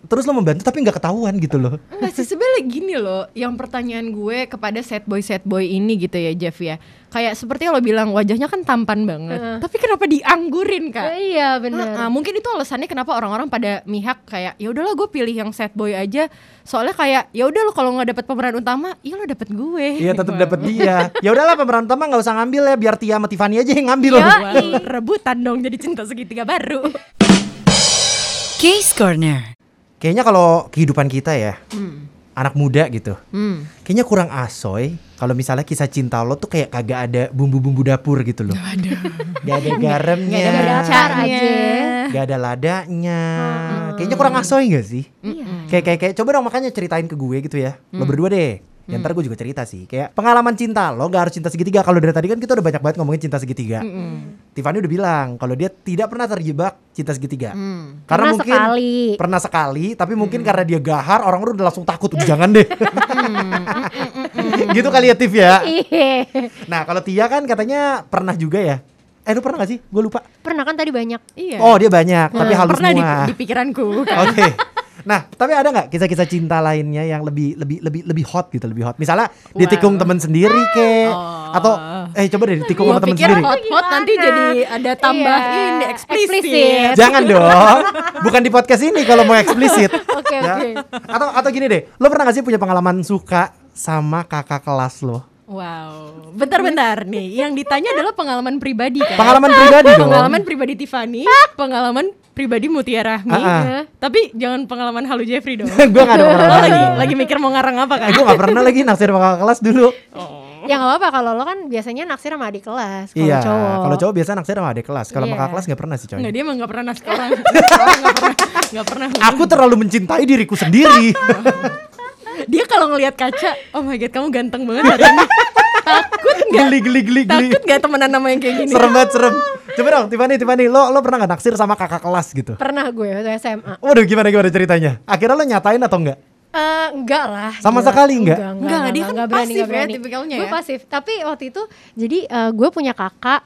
Terus lu membantu tapi nggak ketahuan gitu loh. Enggak sih sebenarnya gini loh, yang pertanyaan gue kepada set boy set boy ini gitu ya Jeff ya. Kayak seperti lo bilang wajahnya kan tampan banget. Tapi kenapa dianggurin kak? iya benar. Ah, ah, mungkin itu alasannya kenapa orang-orang pada mihak kayak ya udahlah gue pilih yang set boy aja. Soalnya kayak ya udah lo kalau nggak dapet pemeran utama, ya lo dapet gue. Iya (laughs) tetap dapat dia. Ya udahlah pemeran utama nggak usah ngambil ya biar Tia sama Tiffany aja yang ngambil. Ya. Wow, rebutan dong jadi cinta segitiga baru. Case Corner. Kayaknya kalau kehidupan kita ya, anak muda gitu. Hmm. Kayaknya kurang asoy kalau misalnya kisah cinta lo tuh kayak kagak ada bumbu-bumbu dapur gitu loh. (laughs) Gak ada garamnya. Gak ada acar aja. Gak ada ladanya. Kayaknya kurang asoy gak sih? Iya. Kayak kayak kayak coba dong makanya ceritain ke gue gitu ya. Lo berdua deh. Ya ntar gue juga cerita sih. Kayak pengalaman cinta Lo gak harus cinta segitiga. Kalau dari tadi kan kita udah banyak banget ngomongin cinta segitiga. Tiffany udah bilang Kalau dia tidak pernah terjebak cinta segitiga. Karena Pernah mungkin sekali. Pernah sekali Tapi mungkin karena dia gahar Orang udah langsung takut Udah jangan deh. (laughs) Gitu kali ya Tiff ya? (laughs) Iya. Nah kalau Tia kan katanya pernah juga ya? Eh lu pernah gak sih? Gue lupa. Pernah kan tadi banyak. Iya. Oh dia banyak Tapi halus pernah di, semua. di pikiranku. (laughs) Oke. Nah, tapi ada nggak kisah-kisah cinta lainnya yang lebih lebih lebih lebih hot gitu, lebih hot. Misalnya ditikung teman sendiri ke Oh. atau eh coba deh ditikung sama teman pikir sendiri. hot-hot nanti Gimana? jadi ada tambah Iya, ini eksplisit. eksplisit. Jangan (laughs) dong. Bukan di podcast ini kalau mau eksplisit. (laughs) Oke Ya. oke. Atau atau gini deh, lo pernah gak sih punya pengalaman suka sama kakak kelas lo? Wow, bentar-bentar nih. Yang ditanya adalah pengalaman pribadi kan? Pengalaman pribadi dong. Pengalaman pribadi Tiffany, pengalaman pribadi Mutia Rahmi. Ah, ah. Tapi jangan pengalaman halu Jeffrey dong. (laughs) gue gak ada pengalaman lagi lagi. mikir mau ngarang apa kan? gue gak pernah lagi naksir sama kakak kelas dulu. Ya nggak apa-apa kalau lo kan biasanya naksir sama adik kelas. Kalau iya, cowok. kalau cowok biasa naksir sama adik kelas. Kalau sama Iya. kakak kelas gak pernah sih coy. Enggak dia emang gak pernah naskah (laughs) orang. Nggak pernah, nggak pernah. Aku terlalu mencintai diriku sendiri. (laughs) Dia kalau ngelihat kaca, oh my god kamu ganteng banget hari ini. Takut nggak? geli geli geli geli. Takut gak temenan sama yang kayak gini? Serem banget serem. Coba dong Tiffany Tiffany lo lo pernah gak naksir sama kakak kelas gitu? Pernah gue waktu SMA. Waduh gimana gimana ceritanya? Akhirnya lo nyatain atau enggak? Eh, enggak lah. Sama gila. sekali enggak? Enggak, dia kan berani, pasif enggak ya, berani. tipikalnya Gue ya. pasif. Tapi waktu itu jadi eh, gue punya kakak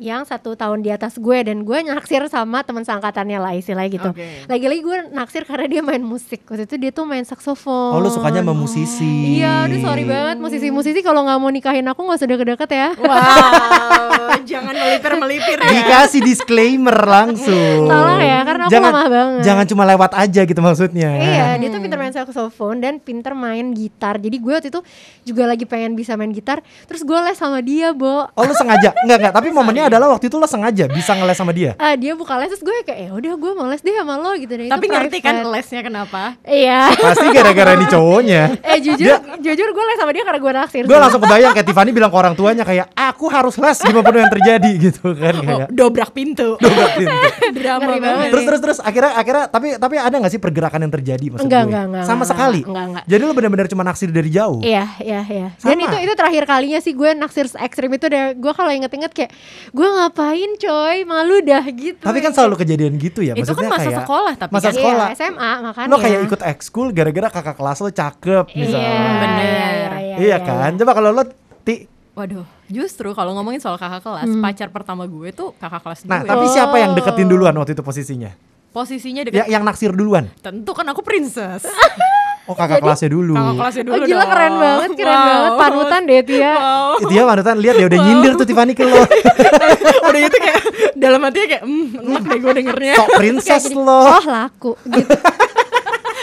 yang satu tahun di atas gue dan gue naksir sama teman seangkatannya lah istilahnya gitu. Oke. Lagi-lagi gue naksir karena dia main musik. Waktu itu dia tuh main saksofon. Oh lo sukanya sama musisi. Iya, aduh sorry banget musisi-musisi kalau nggak mau nikahin aku nggak usah deket-deket ya. Wow, (laughs) jangan melipir-melipir ya. Dikasih disclaimer langsung. Salah ya, karena aku jangan, lemah banget. Jangan cuma lewat aja gitu maksudnya. Iya, dia tuh pinter main saxophone dan pinter main gitar. Jadi gue waktu itu juga lagi pengen bisa main gitar. Terus gue les sama dia, Bo. Oh lo sengaja? Enggak enggak, tapi momennya adalah waktu itu lo sengaja bisa ngeles sama dia. Ah, dia buka les terus gue kayak ya udah gue mau les deh sama lo gitu deh. Tapi Itu ngerti kan lesnya kenapa? Iya. Pasti gara-gara ini cowoknya. (laughs) eh jujur, jujur gue les sama dia karena gue naksir. Gue langsung kebayang kayak Tiffany bilang ke orang tuanya kayak aku harus les gimana pun yang terjadi (laughs) gitu kan Oh, kayak. dobrak pintu. (laughs) Dobrak pintu. Drama Ngeri banget. banget. Terus terus terus akhirnya akhirnya tapi tapi ada nggak sih pergerakan yang terjadi maksud Enggak, gue? enggak, enggak, Sama enggak, sekali. enggak, enggak. Jadi lo benar-benar cuma naksir dari jauh. Iya, iya, iya. Dan Sama. itu itu terakhir kalinya sih gue naksir ekstrim itu deh. Gue kalau inget-inget kayak gue ngapain coy, malu dah gitu. Tapi kan selalu kejadian gitu ya. Itu kan Maksudnya masa kayak sekolah tapi masa kan. sekolah. Iya, SMA makanya. Lo kayak ikut ekskul gara-gara kakak kelas lo cakep misalnya. Iya, Bener. iya, iya, Iya kan? Coba kalau lo ti Waduh, justru kalau ngomongin soal kakak kelas, pacar pertama gue tuh kakak kelas Nah, gue. tapi siapa yang deketin duluan waktu itu posisinya? Posisinya Ya, deket. yang naksir duluan. Tentu kan aku princess. (laughs) Oh, kakak kelasnya dulu. kakak kelasnya dulu Oh gila dong. keren banget, keren Wow. banget panutan deh Tia. Wow. Itu ya panutan lihat ya udah nyindir tuh Tiffany ke lo. (laughs) Udah gitu kayak dalam hatinya kayak, hmm, enak deh gue dengernya. Sok princess lo. Oh laku gitu. (laughs)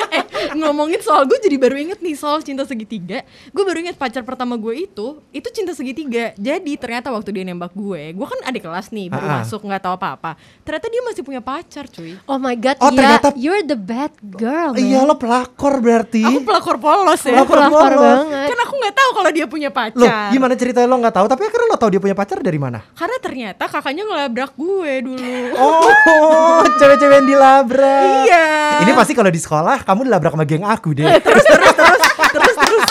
eh ngomongin soal gue jadi baru inget nih soal cinta segitiga gue baru inget pacar pertama gue itu itu cinta segitiga jadi ternyata waktu dia nembak gue gue kan adik kelas nih baru Ah, ah. masuk nggak tahu apa apa ternyata dia masih punya pacar cuy Oh my god, Oh, ternyata- you're the bad girl, man. Iya lo pelakor berarti. aku pelakor polos ya Pelakor Pelakor polos. banget. kan aku nggak tahu kalau dia punya pacar Loh, gimana ceritanya lo nggak tahu? Tapi akhirnya lo tahu dia punya pacar dari mana? karena ternyata kakaknya ngelabrak gue dulu Oh, (laughs) cewek-cewek yang dilabrak. iya Ini pasti kalau di sekolah kamu dilabrak sama geng aku deh. (laughs) terus terus terus terus terus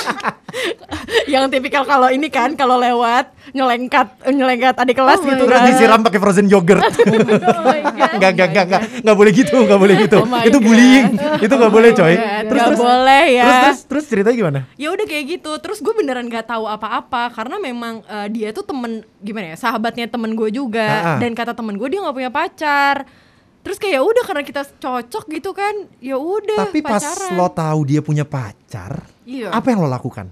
yang tipikal kalau ini kan kalau lewat nyelengkat nyelengkat adik kelas gitu Terus kan disiram pakai frozen yogurt. (laughs) Oh my god. (laughs) Enggak, enggak, enggak, enggak. Enggak boleh gitu, enggak boleh gitu. Oh my itu God. bullying. Itu enggak boleh, coy. God, Terus nggak terus boleh ya Terus terus terus ceritanya gimana? ya udah kayak gitu terus gue beneran nggak tahu apa-apa karena memang eh, dia tuh temen gimana ya sahabatnya temen gue juga Ah, ah. dan kata temen gue dia nggak punya pacar terus kayak ya udah karena kita cocok gitu kan ya udah Tapi pas pacaran. lo tahu dia punya pacar, Iya. apa yang lo lakukan?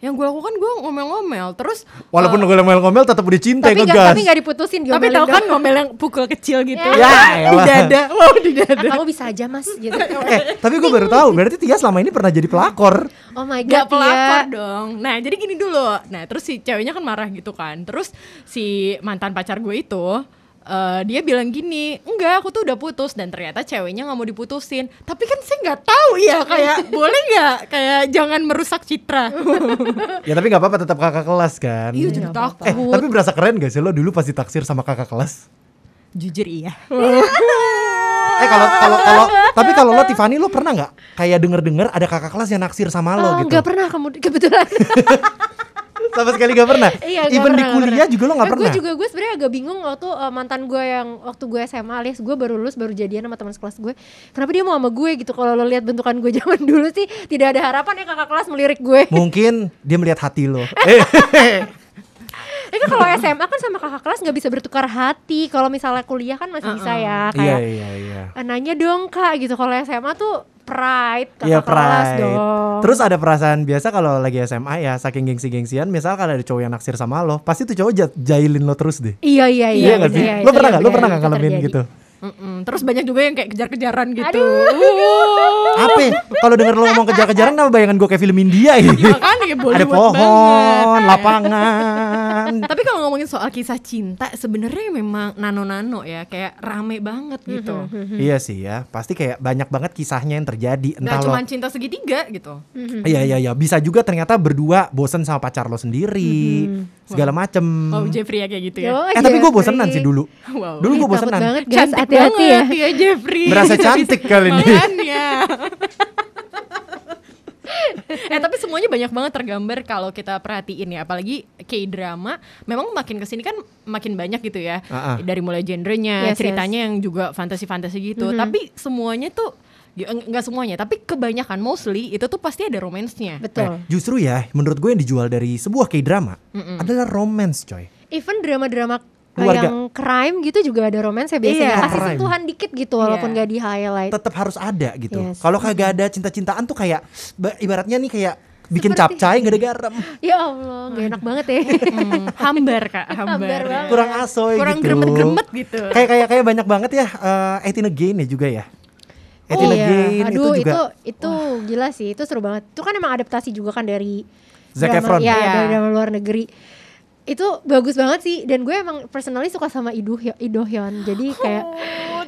yang gue lakukan gue ngomel-ngomel terus Walaupun gue ngomel-ngomel tetap udah cinta Tapi nggak ngegas. tapi nggak diputusin tapi tau kan ngomel yang pukul kecil gitu Ya, di elah. dada wow di dada kamu bisa aja mas gitu. (laughs) eh, tapi gue baru tahu berarti Tia selama ini pernah jadi pelakor. Oh my Gak god, pelakor Tia. dong Nah jadi gini dulu Nah terus si ceweknya kan marah gitu kan Terus si mantan pacar gue itu eh, dia bilang gini, enggak aku tuh udah putus dan ternyata ceweknya nggak mau diputusin. Tapi kan saya nggak tahu ya kayak (laughs) boleh nggak kayak jangan merusak citra. (laughs) Ya tapi nggak apa-apa tetap kakak kelas kan. Iya jadi takut. Eh, tapi berasa keren gak sih lo dulu pas ditaksir sama kakak kelas? Jujur iya. (laughs) Eh kalau kalau kalau tapi kalau lo Tiffany lo pernah nggak kayak denger-denger ada kakak kelas yang naksir sama lo Oh, gitu? nggak pernah kamu kebetulan. Sama sekali gak pernah. (laughs) Iya, nggak Even di pernah, nggak kuliah pernah. juga lo nggak Eh, pernah. Gue juga gue sebenarnya agak bingung waktu uh, mantan gue yang waktu gue SMA alias gue baru lulus baru jadian sama teman sekelas gue. Kenapa dia mau sama gue gitu? Kalau lo lihat bentukan gue (laughs) zaman dulu sih tidak ada harapan ya kakak kelas melirik gue. (laughs) Mungkin dia melihat hati lo. Eh, Tapi kalau SMA kan sama kakak kelas nggak bisa bertukar hati. Kalau misalnya kuliah kan masih bisa ya. Iya Kayak iya iya. "Eh, nanya dong kak gitu. Kalau SMA tuh pride kakak Iya kelas pride. dong. Terus ada perasaan biasa kalau lagi SMA ya saking gengsi-gengsian misal kalau ada cowok yang naksir sama lo, pasti tuh cowok ja- jailin lo terus deh. iya iya iya. iya, lo pernah iya, nggak? Lo benar, pernah nggak itu ngalamin terjadi. gitu? Mm-mm. Terus banyak juga yang kayak kejar-kejaran gitu. (laughs) Apa? ya? Kalau denger lo ngomong kejar-kejaran nama bayangan gue kayak film India ini. Makanya kayak ada Bollywood pohon, banget. lapangan. (laughs) Tapi kalau ngomongin soal kisah cinta sebenarnya memang nano-nano ya, kayak rame banget gitu. iya sih ya, pasti kayak banyak banget kisahnya yang terjadi. Gak Entah lo cuma cinta segitiga gitu. Iya iya iya, bisa juga ternyata berdua bosen sama pacar lo sendiri, segala macem. Oh Jeffrey ya kayak gitu ya. Yo, eh tapi gue bosenan sih dulu. Wow. Dulu gue Takut bosenan. banget guys, Cantik hati-hati ya. banget ya Jeffrey. Berasa cantik kali ini. Makanya. (laughs) eh tapi semuanya banyak banget tergambar kalau kita perhatiin ya apalagi K-drama memang makin ke sini kan makin banyak gitu ya ah. dari mulai genrenya Yes, ceritanya yang juga fantasi-fantasi gitu tapi semuanya tuh enggak semuanya tapi kebanyakan mostly itu tuh pasti ada romansnya Betul. Eh, justru ya, menurut gue yang dijual dari sebuah K-drama adalah romance, coy. Even drama-drama Keluarga. yang crime gitu juga ada romance ya biasanya. Iya, Kasih crime. sentuhan dikit gitu walaupun Iya. gak di highlight. Tetap harus ada gitu. Yes. Kalau kagak ada cinta-cintaan tuh kayak ba- ibaratnya nih kayak bikin Seperti- capcay gak ada garam. (laughs) Ya Allah, gak enak banget ya. Hmm, hambar kak hambar, Hambar banget. Kurang asoy kurang gitu. gremet-gremet gitu Kayak kayak kayak banyak banget ya uh, 18 Again ya juga ya. 18 iya. Again Aduh, itu juga itu itu gila sih, itu seru banget. Itu kan emang adaptasi juga kan dari Zac drama, Efron. ya, Iya. dari drama luar negeri. Itu bagus banget sih dan gue emang personally suka sama Ido Ido Hyun. Jadi kayak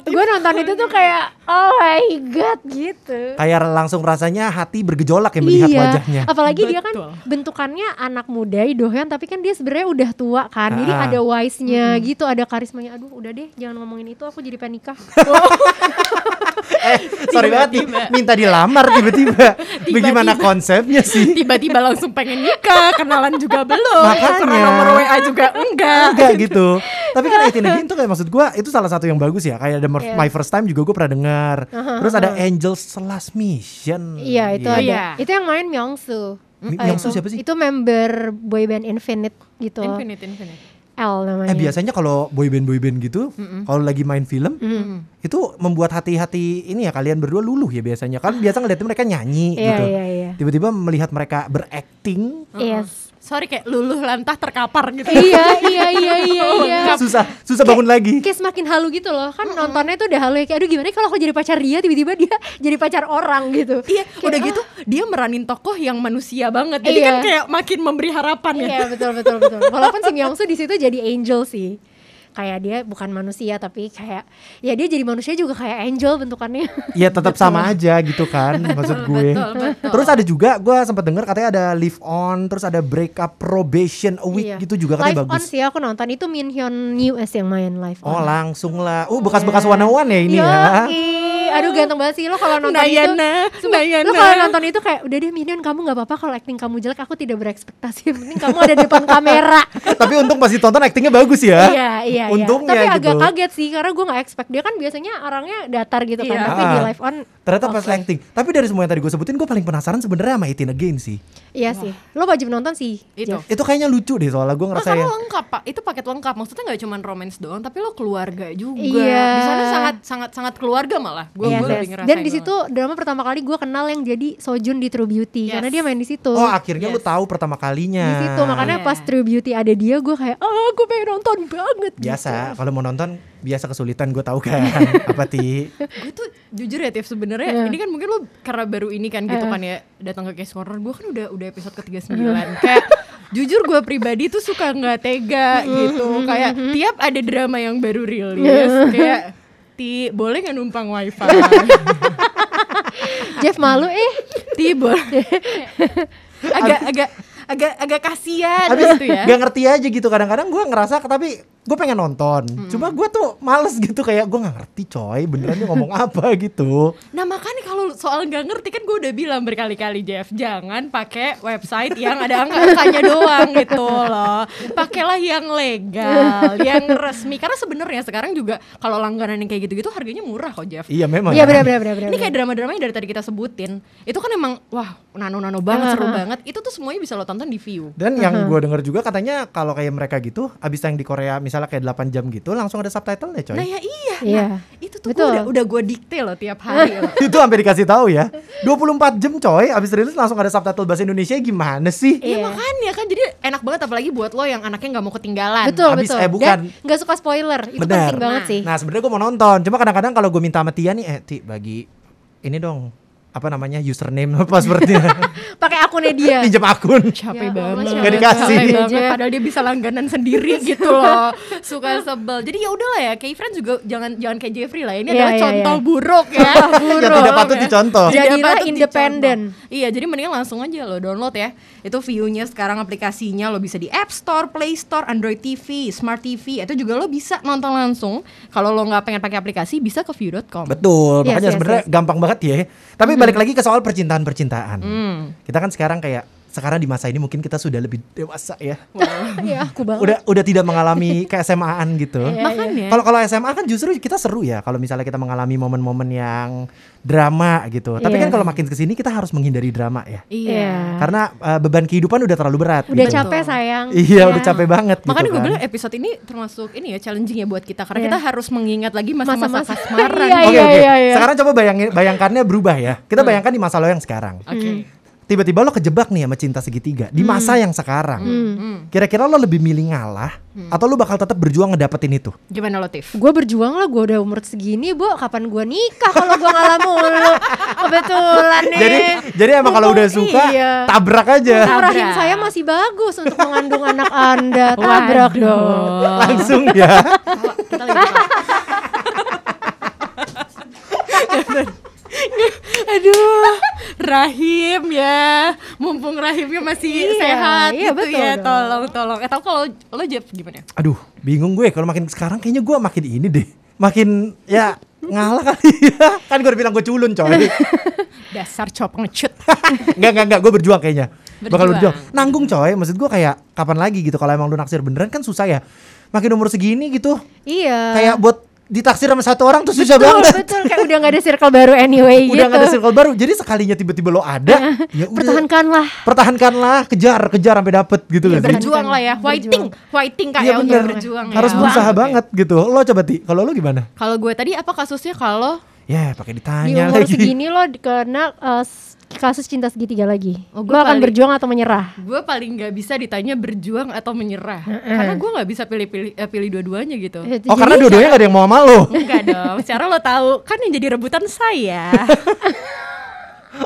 gue nonton itu tuh kayak oh my god gitu. kayak langsung rasanya hati bergejolak ya melihat iya. wajahnya. Apalagi dia kan Betul. bentukannya anak muda Idohyun tapi kan dia sebenarnya udah tua kan. Jadi Ah. ada wise-nya gitu, ada karismanya. Aduh, udah deh jangan ngomongin itu aku jadi pengen nikah. (laughs) eh, sorry banget nih, minta dilamar (laughs) tiba-tiba. Bagaimana konsepnya sih? tiba-tiba langsung pengen nikah kenalan juga belum Makanya. Nomor WA juga enggak Enggak gitu. (laughs) Tapi kan 18 Again tuh kayak maksud gua itu salah satu yang bagus ya. Kayak ada Iya. My First Time juga gue pernah dengar. Terus ada Angel's Last Mission. iya, itu Gitu. ada. Iya. Itu yang main Myungsu. Mi- Eh, Myungsu itu- siapa sih? Itu member boyband Infinite gitu. infinite infinite L namanya. Eh biasanya kalau boyband boyband gitu, kalau lagi main film, itu membuat hati-hati ini ya kalian berdua luluh ya biasanya. Kan biasa ngeliatin mereka nyanyi Iya, gitu. iya, iya. Tiba-tiba melihat mereka berakting, Yes. Sorry kayak luluh lantah terkapar gitu iya, iya, (laughs) iya, iya, iya. susah susah bangun lagi. Kayak semakin halu gitu loh kan nontonnya tuh udah halu ya kayak aduh gimana kalau aku jadi pacar dia tiba-tiba dia (laughs) jadi pacar orang gitu Iya, Kayak, udah ah, gitu dia meranin tokoh yang manusia banget. Jadi Iya. kan kayak makin memberi harapan ya. Iya betul betul betul. (laughs) Walaupun si Myungsu di situ jadi angel sih. Kayak dia bukan manusia tapi kayak ya dia jadi manusia juga kayak angel bentukannya. (laughs) Ya tetap sama aja gitu kan maksud (laughs) gue. Betul, betul. Terus ada juga gue sempat dengar katanya ada live on, terus ada break up probation a week Iya. gitu juga live katanya on bagus. sih aku nonton itu Min Hyun News yang main live on. Oh langsung lah. Uh bekas-bekas one one ya ini ya. Yoi. Aduh ganteng banget sih lo kalau nonton Nayana, itu. Sumpah, Nayana. Lo kalau nonton itu kayak udah deh Minion kamu nggak apa-apa kalau acting kamu jelek aku tidak berekspektasi. Yang penting kamu ada di depan kamera. (laughs) Tapi untung pas ditonton actingnya bagus ya. Iya iya Untungnya iya. Tapi gitu. agak kaget sih karena gue nggak expect dia kan biasanya orangnya datar gitu kan. Iya. Tapi di Ah. live on Ternyata pas oke. acting. Tapi dari semua yang tadi gue sebutin gue paling penasaran sebenarnya sama Itin Again sih. Iya sih. Lo wajib nonton sih. Itu. Jeff. Itu kayaknya lucu deh soalnya gue Oh, ngerasa karena ya. lengkap pak, itu paket lengkap. Maksudnya nggak cuma romance doang, tapi lo keluarga juga. Iya. Di sana sangat sangat sangat keluarga malah. Gue gue yes. lebih ngerasain Dan di situ drama pertama kali gue kenal yang jadi Sojun di True Beauty Yes. karena dia main di situ. Oh akhirnya lu Yes. tahu pertama kalinya. di situ makanya Iya. pas True Beauty ada dia gue kayak oh gue pengen nonton banget biasa gitu. kalau mau nonton biasa kesulitan gue tahu kan (laughs) apa ti gue tuh jujur ya Tiff sebenarnya ini kan mungkin lo karena baru ini kan gitu kan ya datang ke case corner gue kan udah udah episode ke 39 (laughs) kayak jujur gue pribadi tuh suka nggak tega gitu kayak tiap ada drama yang baru rilis kayak Ti boleh nggak numpang wifi? (laughs) Jeff malu eh. Ti boleh (laughs) agak agak agak agak kasihan gitu ya. gak ngerti aja gitu. Kadang-kadang gue ngerasa tapi gue pengen nonton cuma gue tuh males gitu kayak gue nggak ngerti coy beneran dia ngomong apa (laughs) gitu Nah makanya kalau soal nggak ngerti kan gue udah bilang berkali-kali Jeff jangan pakai website yang ada angka-angkanya (laughs) doang gitu loh. Pakailah yang legal, yang resmi. Karena sebenarnya sekarang juga kalau langganan yang kayak gitu-gitu harganya murah kok Jeff. iya memang Iya ya. benar benar benar. Ini kayak drama-drama yang dari tadi kita sebutin itu kan emang wah nano-nano banget seru banget. Itu tuh semuanya bisa lo tonton di view. dan yang gue denger juga katanya kalau kayak mereka gitu abis yang di Korea misalnya kayak 8 jam gitu langsung ada subtitlenya coy Nah ya iya. Iya. Nah, itu tuh Betul. gua udah udah gue dikte loh tiap hari loh. (laughs) itu sampai dikasih tahu ya 24 jam coy abis rilis langsung ada subtitle bahasa Indonesia gimana sih Ya Iya. makanya kan jadi enak banget apalagi buat lo yang anaknya nggak mau ketinggalan. Betul Abis- betul. eh, bukan. Dan nggak suka spoiler. Itu Benar. penting banget sih. Nah sebenarnya gue mau nonton, cuma kadang-kadang kalau gue minta sama Tia nih, eh Ti bagi ini dong apa namanya username (laughs) passwordnya. (laughs) Pakai akunnya dia. pinjam akun. (laughs) Capek Ya banget. Nggak dikasih. banget. padahal dia bisa langganan sendiri gitu loh. Suka sebel. Jadi ya udahlah ya kayak friends juga jangan jangan kayak Jeffrey lah. Ini Iya, adalah iya, contoh iya. buruk ya. Yang tidak patut dicontoh. Tidak Jadilah patut independen. iya jadi mendingan langsung aja lo download ya itu view-nya sekarang aplikasinya lo bisa di App Store Play Store Android TV Smart TV itu juga lo bisa nonton langsung kalau lo nggak pengen pakai aplikasi bisa ke view.com Betul, Yes, makanya yes, sebenarnya yes. gampang banget ya. Tapi balik lagi ke soal percintaan-percintaan. Hmm. Kita kan sekarang kayak sekarang di masa ini mungkin kita sudah lebih dewasa ya. (laughs) Iya, aku banget. Udah udah tidak mengalami ke SMA-an gitu. Iya, makanya Kalau kalau SMA kan justru kita seru ya kalau misalnya kita mengalami momen-momen yang drama gitu. Tapi Iya. kan kalau makin ke sini kita harus menghindari drama ya. iya Karena uh, beban kehidupan udah terlalu berat. Udah gitu. capek sayang. Iya, udah capek banget Makanya gitu gue kan. bilang episode ini termasuk ini ya challenging ya buat kita karena Iya. kita harus mengingat lagi masa-masa kasmaran. (laughs) Iya, Oke iya, oke. iya, iya. Sekarang coba bayangin bayangkannya berubah ya. Kita bayangkan di masa lo yang sekarang. Oke. Tiba-tiba lo kejebak nih sama cinta segitiga di masa yang sekarang. Hmm. Kira-kira lo lebih milih ngalah atau lo bakal tetap berjuang ngedapetin itu? Gimana lo Tif? Gue berjuang lah, gue udah umur segini, bu. Kapan gue nikah kalau gue ngalah mulu? Kebetulan nih. Jadi jadi emang kalau udah suka iya. tabrak aja. Tabrak. rahim saya masih bagus untuk mengandung anak anda. Tabrak Waduh. dong. Langsung ya. Kita Aduh, Rahim ya, mumpung Rahimnya masih Iya, sehat iya, gitu betul ya, dong. tolong tolong. Eh, tahu kalau lo Jeff gimana? Aduh, bingung gue kalau makin sekarang kayaknya gue makin ini deh. Makin ya ngalah kali ya. (laughs) Kan gue udah bilang gue culun coy. (laughs) Dasar cop ngecut. (laughs) Enggak enggak enggak gue berjuang kayaknya. Bakal Berjuang. berjuang. Nanggung coy. Maksud gue kayak kapan lagi gitu kalau emang lu naksir beneran kan susah ya. Makin umur segini gitu. Iya. Kayak buat ditaksir sama satu orang tuh susah betul, banget. betul. Kayak udah gak ada circle baru anyway Udah gitu. gak ada circle baru. Jadi sekalinya tiba-tiba lo ada, ya udah. Pertahankanlah. Pertahankanlah, kejar, kejar sampai dapet gitu Ya, berjuang lah ya, fighting, fighting kak Iya ya untuk bener. berjuang ya. Harus berusaha Oke. banget gitu. Lo coba ti, kalau lo gimana? Kalau gue tadi apa kasusnya kalau Ya pakai Di ditanya umur lagi. (laughs) segini lo kena uh, kasus cinta segitiga lagi. Oh, gua akan paling- berjuang atau menyerah? gue paling nggak bisa ditanya berjuang atau menyerah karena gue nggak bisa pilih-pilih eh, pilih dua-duanya gitu Eh, Oh karena jadi- dua-duanya gak ada yang mau sama lo. enggak dong secara lo tahu kan yang jadi rebutan saya (laughs)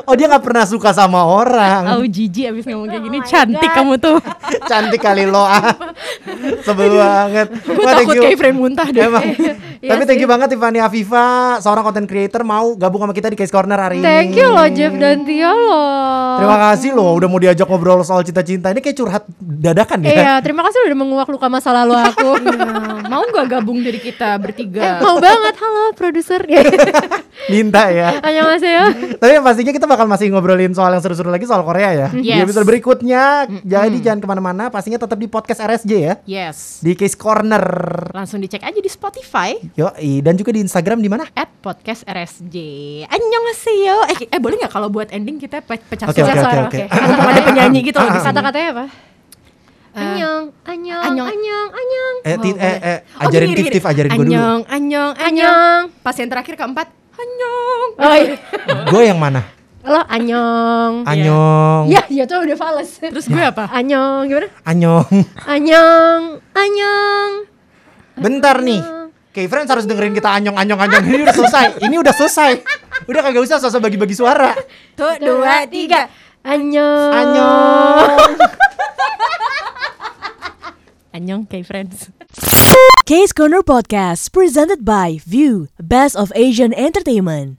Oh dia gak pernah suka sama orang. oh jijik abis ngomong kayak gini Oh cantik God. kamu tuh Cantik kali lo ah. Sebel banget. gue thank takut you. kayak frame muntah deh Emang. Iya Tapi thank sih. you banget Tiffany Afifa, seorang content creator mau gabung sama kita di Case Corner hari ini. Thank you loh Jeff dan Tia loh. Terima kasih loh udah mau diajak ngobrol soal cinta-cinta. Ini kayak curhat dadakan ya. Iya, terima kasih udah menguak luka masa lalu aku. Nah, (laughs) mau nggak gabung dari kita bertiga Mau banget, halo produser. (laughs) Minta ya. Annyeonghaseyo. Tapi yang pastinya kita bakal masih ngobrolin soal yang seru-seru lagi soal Korea ya. Di Yes. episode berikutnya. Jadi jangan ke mana-mana. Pastinya tetap di podcast RSJ ya. yes Di Case Corner. langsung dicek aja di Spotify Yo, dan juga di Instagram di mana? at podcast RSJ Annyeonghaseyo eh, eh boleh nggak kalau buat ending kita pe- pecah Oke, suara oke, ada (laughs) penyanyi gitu loh. Kata-katanya apa? Eh, Anyong, anyong, anyong. anyong, anyong. Eh, Oh, ti- eh, eh, Oh, ajarin Tif. Tif, ajarin gue dulu. Anyong, anyong, anyong. Pas yang terakhir keempat, anyong. Oh, iya. (laughs) Gue yang mana? Lo anyong. (laughs) Anyong. Ya, ya tuh udah fales. Terus gue apa? Anyong, gimana? Anyong. Anyong, anyong. Bentar nih. Oke, friends harus dengerin kita anyong anyong anyong ini udah selesai. Ini udah selesai. Udah kagak usah sosok bagi-bagi suara. Tuh, dua, tiga. Anyong. Anyong. Anyong, kayak friends. Case Corner Podcast presented by View, Best of Asian Entertainment.